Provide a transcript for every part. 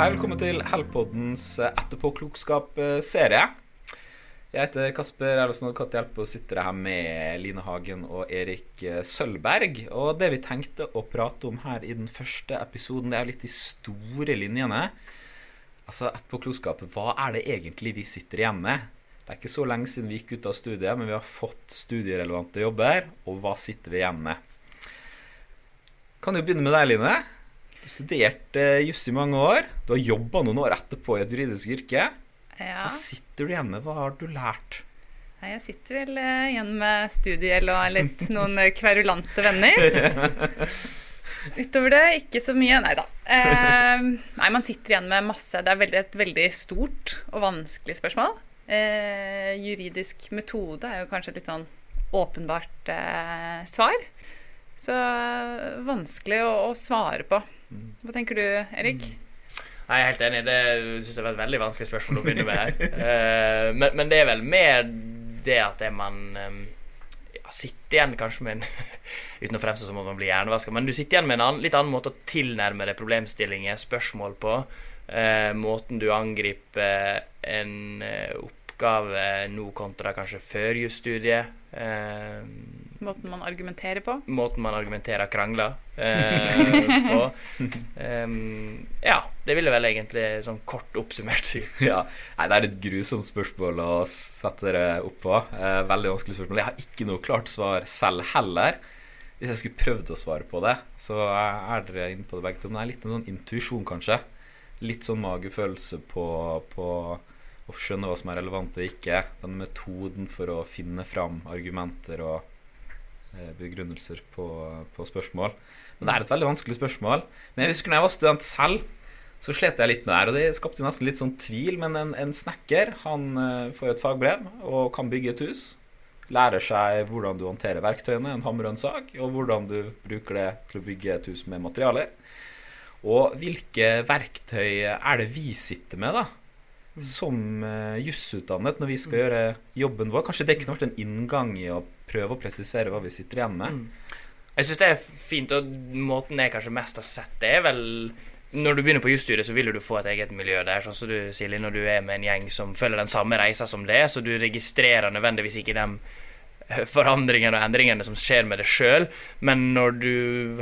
Hei, velkommen til Hellpoddens etterpåklokskap-serie. Jeg heter Kasper Erlåsen Advokat Hjelpe og sitter her med Line Hagen og Erik Sølvberg. Og det vi tenkte å prate om her i den første episoden, det er litt de store linjene. Altså etterpåklokskap, hva er det egentlig vi sitter igjen med? Det er ikke så lenge siden vi gikk ut av studiet, men vi har fått studierelevante jobber. Og hva sitter vi igjen med? Kan jo begynne med deg, Line. Du studerte juss i mange år. Du har jobba noen år etterpå i et juridisk yrke. Ja. Hva sitter du igjen med? Hva har du lært? Jeg sitter vel eh, igjen med studiegjeld og litt noen eh, kverulante venner. Utover det ikke så mye. Nei da. Eh, nei, man sitter igjen med masse Det er veldig, et veldig stort og vanskelig spørsmål. Eh, juridisk metode er jo kanskje et litt sånn åpenbart eh, svar. Så eh, vanskelig å, å svare på. Hva tenker du, Erik? Nei, jeg er helt enig. Det syns jeg var et veldig vanskelig spørsmål å begynne med. her. Eh, men, men det er vel mer det at det man ja, sitter igjen kanskje med en Uten å fremstå som om man blir hjernevaska, men du sitter igjen med en annen, litt annen måte å tilnærme deg problemstillinger, spørsmål på. Eh, måten du angriper en eh, oppgave nå kontra kanskje før jusstudiet. Eh, Måten man argumenterer på? måten man argumenterer krangler eh, på. Um, ja, det ville vel egentlig sånn kort oppsummert si. Ja, nei, Det er et grusomt spørsmål å sette dere opp på. Eh, veldig vanskelig spørsmål. Jeg har ikke noe klart svar selv heller. Hvis jeg skulle prøvd å svare på det, så er dere inne på det begge to. Men det er litt en sånn intuisjon, kanskje. Litt sånn magefølelse på, på å skjønne hva som er relevant og ikke. Den metoden for å finne fram argumenter og begrunnelser på, på spørsmål. Men det er et veldig vanskelig spørsmål. Men jeg husker når jeg var student selv, så slet jeg litt med det her. Og det skapte jo nesten litt sånn tvil. Men en, en snekker han eh, får et fagbrev og kan bygge et hus. Lærer seg hvordan du håndterer verktøyene, en hammer og en sag, og hvordan du bruker det til å bygge et hus med materialer. Og hvilke verktøy er det vi sitter med, da? Som uh, jusutdannet når vi skal gjøre jobben vår. Kanskje det kunne vært en inngang i å prøve å presisere hva vi sitter igjen med. Jeg syns det er fint, og måten jeg kanskje mest har sett det, er vel når du begynner på jusstudiet, så vil du få et eget miljø der. Sånn som du, Silje, når du er med en gjeng som følger den samme reisa som det, så du registrerer nødvendigvis ikke de forandringene og endringene som skjer med deg sjøl, men når du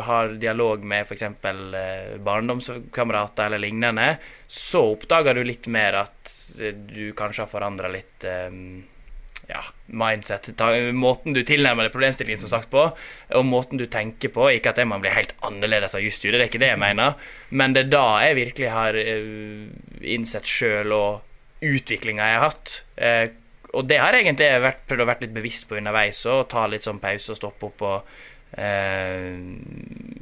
har dialog med f.eks. Eh, barndomskamerater eller lignende, så oppdager du litt mer at eh, du kanskje har forandra litt eh, ja, mindset. Måten du tilnærmer deg problemstillingen som sagt på, og måten du tenker på. Ikke at det man blir helt annerledes av jusstudiet, det er ikke det jeg mener, men det er da jeg virkelig har innsett sjøl og utviklinga jeg har hatt. Og det har jeg egentlig vært, prøvd å være litt bevisst på underveis, og ta litt sånn pause og stoppe opp og eh,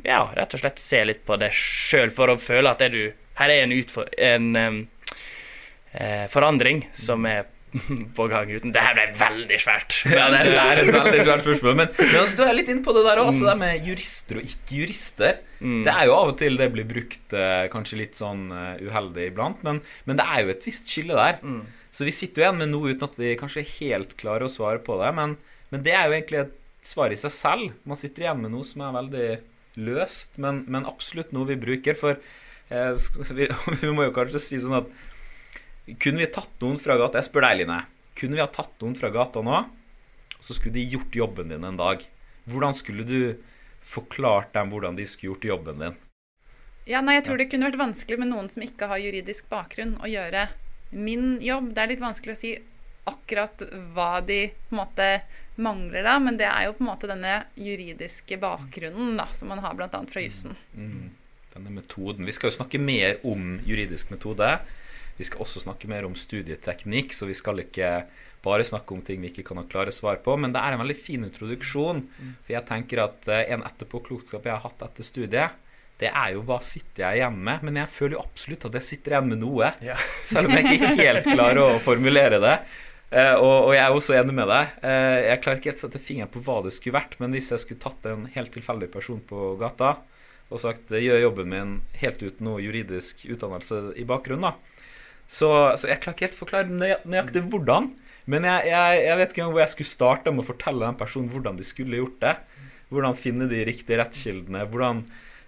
Ja, rett og slett se litt på det sjøl, for å føle at det du Her er en, utfor, en eh, forandring som er på gang uten Det her ble veldig svært. Ja, det er et veldig svært spørsmål. Men, men altså, du er litt inne på det der òg. Altså, det med jurister og ikke-jurister. Mm. Det er jo av og til det blir brukt eh, kanskje litt sånn eh, uheldig iblant, men, men det er jo et visst skille der. Mm. Så vi sitter jo igjen med noe uten at vi kanskje helt klarer å svare på det. Men, men det er jo egentlig et svar i seg selv. Man sitter igjen med noe som er veldig løst, men, men absolutt noe vi bruker. For eh, vi, vi må jo kanskje si sånn at kunne vi tatt noen fra gata Jeg spør deg, Line. Kunne vi ha tatt noen fra gata nå, så skulle de gjort jobben din en dag? Hvordan skulle du forklart dem hvordan de skulle gjort jobben din? Ja, nei, jeg tror det kunne vært vanskelig med noen som ikke har juridisk bakgrunn, å gjøre min jobb. Det er litt vanskelig å si akkurat hva de på en måte mangler da, men det er jo på en måte denne juridiske bakgrunnen da, som man har bl.a. fra jussen. Mm. Denne metoden. Vi skal jo snakke mer om juridisk metode. Vi skal også snakke mer om studieteknikk, så vi skal ikke bare snakke om ting vi ikke kan ha klare svar på. Men det er en veldig fin introduksjon. For jeg tenker at eh, en etterpåklokskap jeg har hatt etter studiet, det er jo hva sitter jeg igjen med? Men jeg føler jo absolutt at jeg sitter igjen med noe. Ja. Selv om jeg ikke helt klarer å formulere det. Eh, og, og jeg er også enig med deg. Eh, jeg klarer ikke helt å sette fingeren på hva det skulle vært, men hvis jeg skulle tatt en helt tilfeldig person på gata og sagt gjør jobben min helt uten noe juridisk utdannelse i bakgrunnen, da. Så, så jeg klarer ikke helt å forklare nøya- nøyaktig hvordan. Men jeg, jeg, jeg vet ikke engang hvor jeg skulle starte med å fortelle den personen hvordan de skulle gjort det. Hvordan finne de riktige rettskildene. Hvordan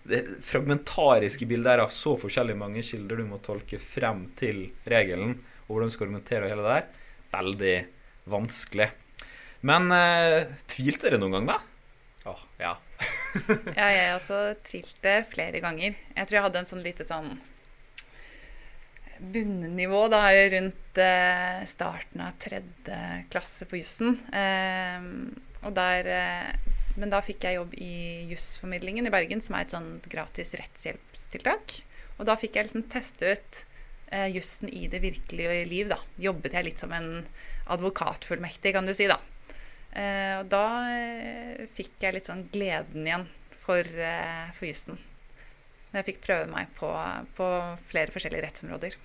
det fragmentariske bildet er av så forskjellig mange kilder du må tolke frem til regelen, og hvordan du skal argumentere og hele det der, veldig vanskelig. Men eh, tvilte dere noen gang, da? Åh, ja. Ja, jeg også tvilte flere ganger. Jeg tror jeg hadde en sånn lite sånn bunnivå da rundt eh, starten av tredje klasse på jussen. Eh, og der eh, Men da fikk jeg jobb i Jussformidlingen i Bergen, som er et sånn gratis rettshjelpstiltak. Og da fikk jeg liksom teste ut eh, jussen i det virkelige liv, da. Jobbet jeg litt som en advokatfullmektig, kan du si, da. Eh, og da eh, fikk jeg litt sånn gleden igjen for, eh, for jussen. Jeg fikk prøve meg på, på flere forskjellige rettsområder.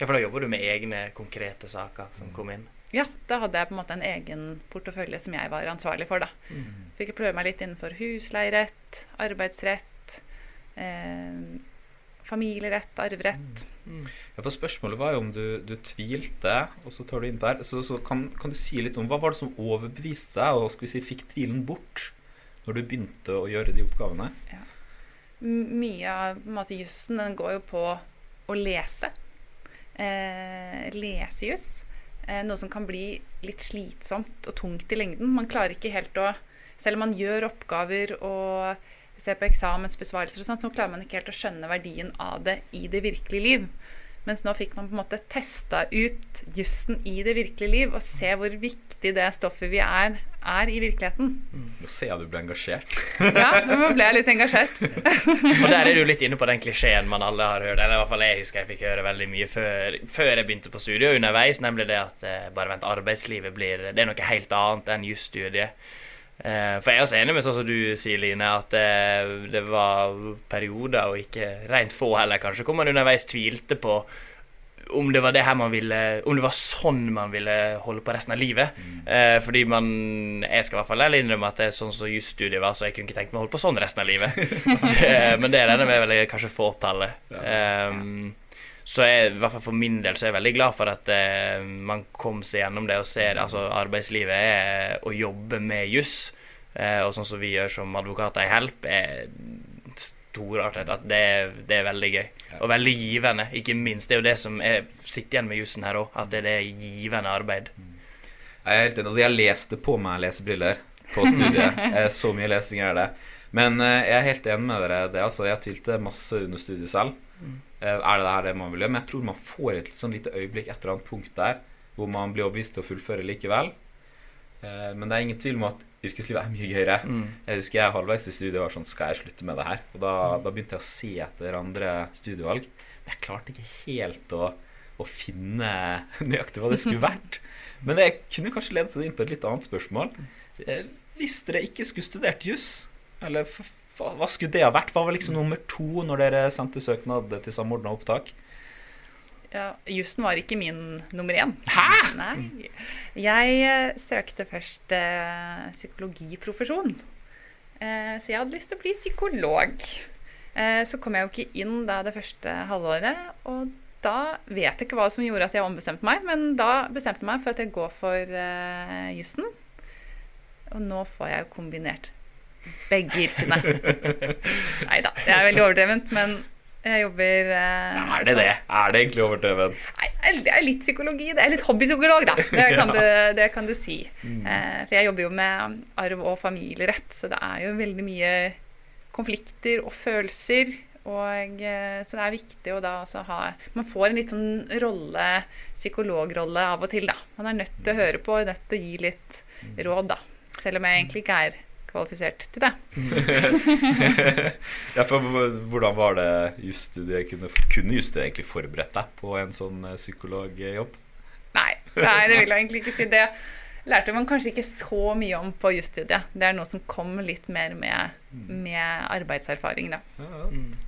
ja, for da jobber du med egne konkrete saker som kom inn. Ja, da hadde jeg på en måte en egen portefølje som jeg var ansvarlig for. da. Fikk jeg prøve meg litt innenfor husleierett, arbeidsrett, eh, familierett, arverett. Ja, for Spørsmålet var jo om du, du tvilte, og så tar du inn der. Så, så kan, kan du si litt om hva var det som overbeviste deg, og skal vi si fikk tvilen bort, når du begynte å gjøre de oppgavene? Ja. Mye av på en måte, jussen den går jo på å lese. Eh, lesejuss. Eh, noe som kan bli litt slitsomt og tungt i lengden. Man klarer ikke helt å Selv om man gjør oppgaver og ser på eksamensbesvarelser og sånt, så klarer man ikke helt å skjønne verdien av det i det virkelige liv. Mens nå fikk man på en måte testa ut jussen i det virkelige liv, og se hvor viktig det stoffet vi er, er i virkeligheten. Nå ser jeg du ble engasjert. Ja, nå ble jeg litt engasjert. Og der er du litt inne på den klisjeen man alle har hørt. Eller i hvert fall jeg husker jeg fikk høre veldig mye før, før jeg begynte på studiet og underveis, nemlig det at eh, bare vent, arbeidslivet blir Det er noe helt annet enn jusstudiet. Eh, for jeg er også enig med sånn som du sier, Line, at det, det var perioder, og ikke rent få heller, kanskje, hvor man underveis tvilte på om det var det her man ville Om det var sånn man ville holde på resten av livet. Eh, fordi man Jeg skal i hvert fall ærlig innrømme at det er sånn som jusstudiet var, så jeg kunne ikke tenkt meg å holde på sånn resten av livet. Eh, men det regner jeg vel kanskje fåtallet. Um, så jeg, i hvert fall for min del så er jeg veldig glad for at eh, man kom seg gjennom det og ser altså arbeidslivet er å jobbe med juss. Eh, og sånn som vi gjør som advokater i Help, er storartet. At det, det er veldig gøy. Og veldig givende, ikke minst. Det er jo det som er, sitter igjen med jussen her òg, at det er det givende arbeid. Jeg er helt enig. Altså, jeg leste på meg lesebriller på studiet. Så mye lesing er det. Men eh, jeg er helt enig med dere. Det, altså, jeg tvilte masse under studiet selv. Eh, Er det det her det man vil gjøre? Men jeg tror man får et sånn lite øyeblikk et eller annet punkt der hvor man blir overbevist til å fullføre likevel. Eh, Men det er ingen tvil om at yrkeslivet er mye gøyere. Mm. Jeg husker jeg halvveis i studiet var sånn Skal jeg slutte med det her? Og da, da begynte jeg å se etter andre studievalg. Men jeg klarte ikke helt å, å finne nøyaktig hva det skulle vært. Men det kunne kanskje ledet seg inn på et litt annet spørsmål. Eh, Hvis dere ikke skulle studert juss, eller hva skulle det ha vært? Hva var liksom nummer to når dere sendte søknad til samordna opptak? Ja, jussen var ikke min nummer én. Hæ?! Nei. Jeg eh, søkte først eh, psykologiprofesjon. Eh, så jeg hadde lyst til å bli psykolog. Eh, så kom jeg jo ikke inn da det første halvåret, og da vet jeg ikke hva som gjorde at jeg ombestemte meg, men da bestemte jeg meg for at jeg går for eh, jussen. Og nå får jeg jo kombinert begge yrkene. Nei da, det er veldig overdrevent, men jeg jobber eh, Er det det? Er det egentlig overdrevet? Nei, det er litt psykologi. Det er litt hobbypsykolog, da. Det kan, du, det kan du si. Eh, for jeg jobber jo med arv og familierett, så det er jo veldig mye konflikter og følelser. Og, eh, så det er viktig å da også ha Man får en litt sånn rolle, psykologrolle av og til, da. Man er nødt til å høre på, nødt til å gi litt råd, da. Selv om jeg egentlig ikke er kvalifisert til det. ja, for Hvordan var det jusstudiet? Kunne, kunne jusstudiet egentlig forberedt deg på en sånn eh, psykologjobb? Nei, nei, det vil jeg egentlig ikke si. Det lærte man kanskje ikke så mye om på jusstudiet. Det er noe som kom litt mer med, med arbeidserfaring, da.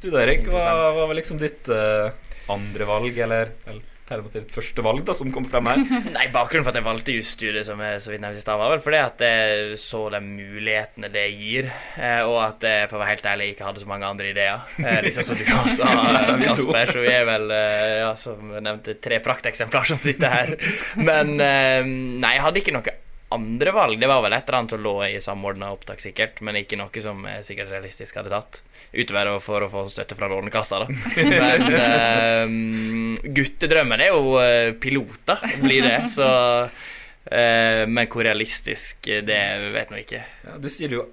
Du da, Erik, hva, hva var liksom ditt eh, andre valg, eller, eller alternativt første valg, da, som kom frem her? Nei, Bakgrunnen for at jeg valgte jusstudiet, som jeg så vidt nevnte i stad, var vel fordi at jeg så de mulighetene det gir, eh, og at jeg for å være helt ærlig ikke hadde så mange andre ideer. Eh, Liksom som du sa, Vi. Kasper, så vi er vel, eh, ja, som nevnte, tre prakteksemplar som sitter her. Men nei, jeg hadde ikke noe andre valg. Det var vel et eller annet som lå i samordna opptak, sikkert, men ikke noe som jeg sikkert realistisk hadde tatt. Utover for å få støtte fra Lånekassa, da. Men eh, guttedrømmen er jo eh, piloter, blir det. Så uh, Men hvor realistisk, det vet nå ikke. Ja, du sier jo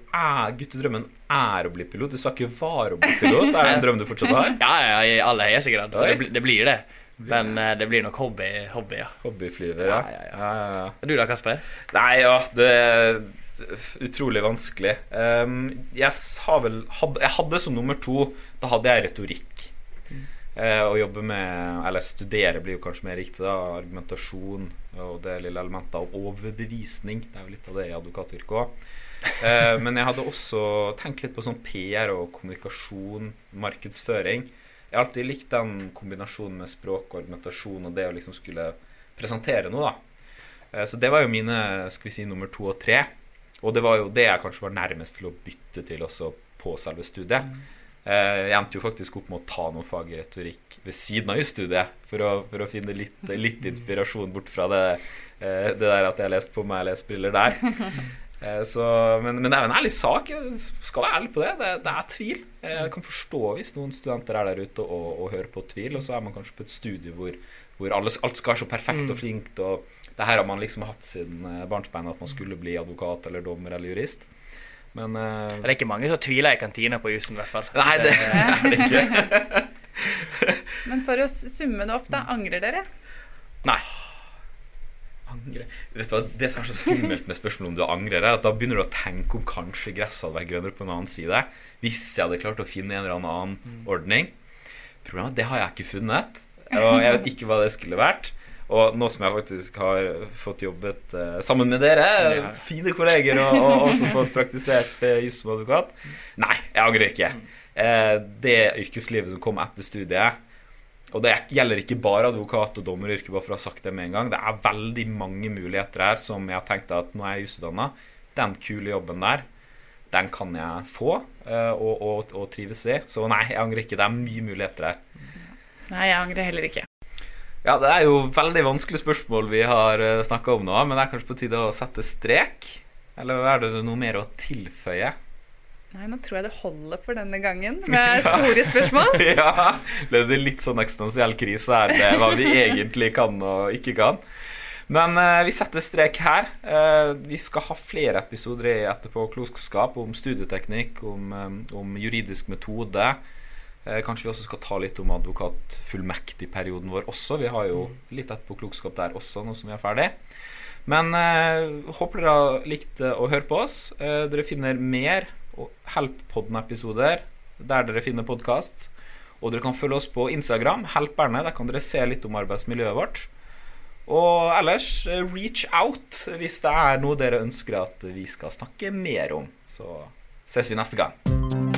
guttedrømmen er å bli pilot. Du sa ikke var å bli pilot. Er det en drøm du fortsatt har? Ja, ja, i aller høyeste grad. Så det, det blir det. Men eh, det blir nok hobby, hobby ja. Hobbyflyver, ja. Ja, ja, ja. ja. Du da, Kasper? Nei, ja, det er utrolig vanskelig. Um, jeg, sa vel, hadde, jeg hadde som nummer to Da hadde jeg retorikk. Eh, å jobbe med Eller studere blir jo kanskje mer riktig. da Argumentasjon og det lille elementet av overbevisning. Det er jo litt av det i advokatyrket òg. Eh, men jeg hadde også tenkt litt på sånn PR og kommunikasjon, markedsføring. Jeg har alltid likt den kombinasjonen med språk og argumentasjon og det å liksom skulle presentere noe, da. Eh, Så det var jo mine skal vi si, nummer to og tre. Og det var jo det jeg kanskje var nærmest til å bytte til også på selve studiet. Eh, Jeg endte jo faktisk opp med å ta noen fag i retorikk ved siden av jusstudiet for å, for å finne litt, litt inspirasjon bort fra det, eh, det der at jeg har lest på meg lesbriller der. Eh, Så, men, men det er jo en ærlig sak. Jeg skal være ærlig på det. Det, det er tvil. Jeg kan forstå hvis noen studenter er der ute og, og hører på tvil, og så er man kanskje på et studie hvor, hvor alle, alt skal være så perfekt og flinkt. og det her har man liksom hatt siden barnsbeina barnsbein at man skulle bli advokat eller dommer eller jurist. Men uh, Det er ikke mange som tviler i kantina på jussen, i hvert fall. Nei, det er det ikke. Men for å summe det opp, da. Angrer dere? Nei. Angre. Vet du hva, Det som er så skummelt med spørsmålet om du angrer, er at da begynner du å tenke om kanskje gresset hadde vært grønnere på en annen side. Hvis jeg hadde klart å finne en eller annen ordning. Problemet er at det har jeg ikke funnet. Og jeg vet ikke hva det skulle vært. Og nå som jeg faktisk har fått jobbet uh, sammen med dere, Ja. fine kolleger, og, og også fått praktisert uh, juss som advokat Nei, jeg angrer ikke. Uh, det yrkeslivet som kom etter studiet og det gjelder ikke bare advokat- og dommeryrket, bare for å ha sagt det med en gang. Det er veldig mange muligheter her som jeg har tenkt at nå er jeg jusutdanna. Den kule jobben der, den kan jeg få eh, og, og, og trives i. Så nei, jeg angrer ikke. Det er mye muligheter her. Nei, jeg angrer heller ikke. Ja, det er jo veldig vanskelig spørsmål vi har snakka om nå, men det er kanskje på tide å sette strek? Eller er det noe mer å tilføye? Nei, nå tror jeg det holder for denne gangen med store spørsmål. ja, ble det litt sånn eksistensiell krise her med hva vi egentlig kan og ikke kan. Men eh, vi setter strek her. Eh, vi skal ha flere episoder i etterpå klokskap om studieteknikk, om, eh, om juridisk metode. Eh, kanskje vi også skal ta litt om advokatfullmektigperioden vår også. Vi har jo litt etterpå klokskap der også, nå som vi er ferdig. Men eh, håper dere har likt eh, å høre på oss. Eh, dere finner mer Help-podden-episoder der dere finner podkast. Og dere kan følge oss på Instagram, Helperne. Der kan dere se litt om arbeidsmiljøet vårt. Og ellers, eh, reach out hvis det er noe dere ønsker at vi skal snakke mer om. Så ses vi neste gang.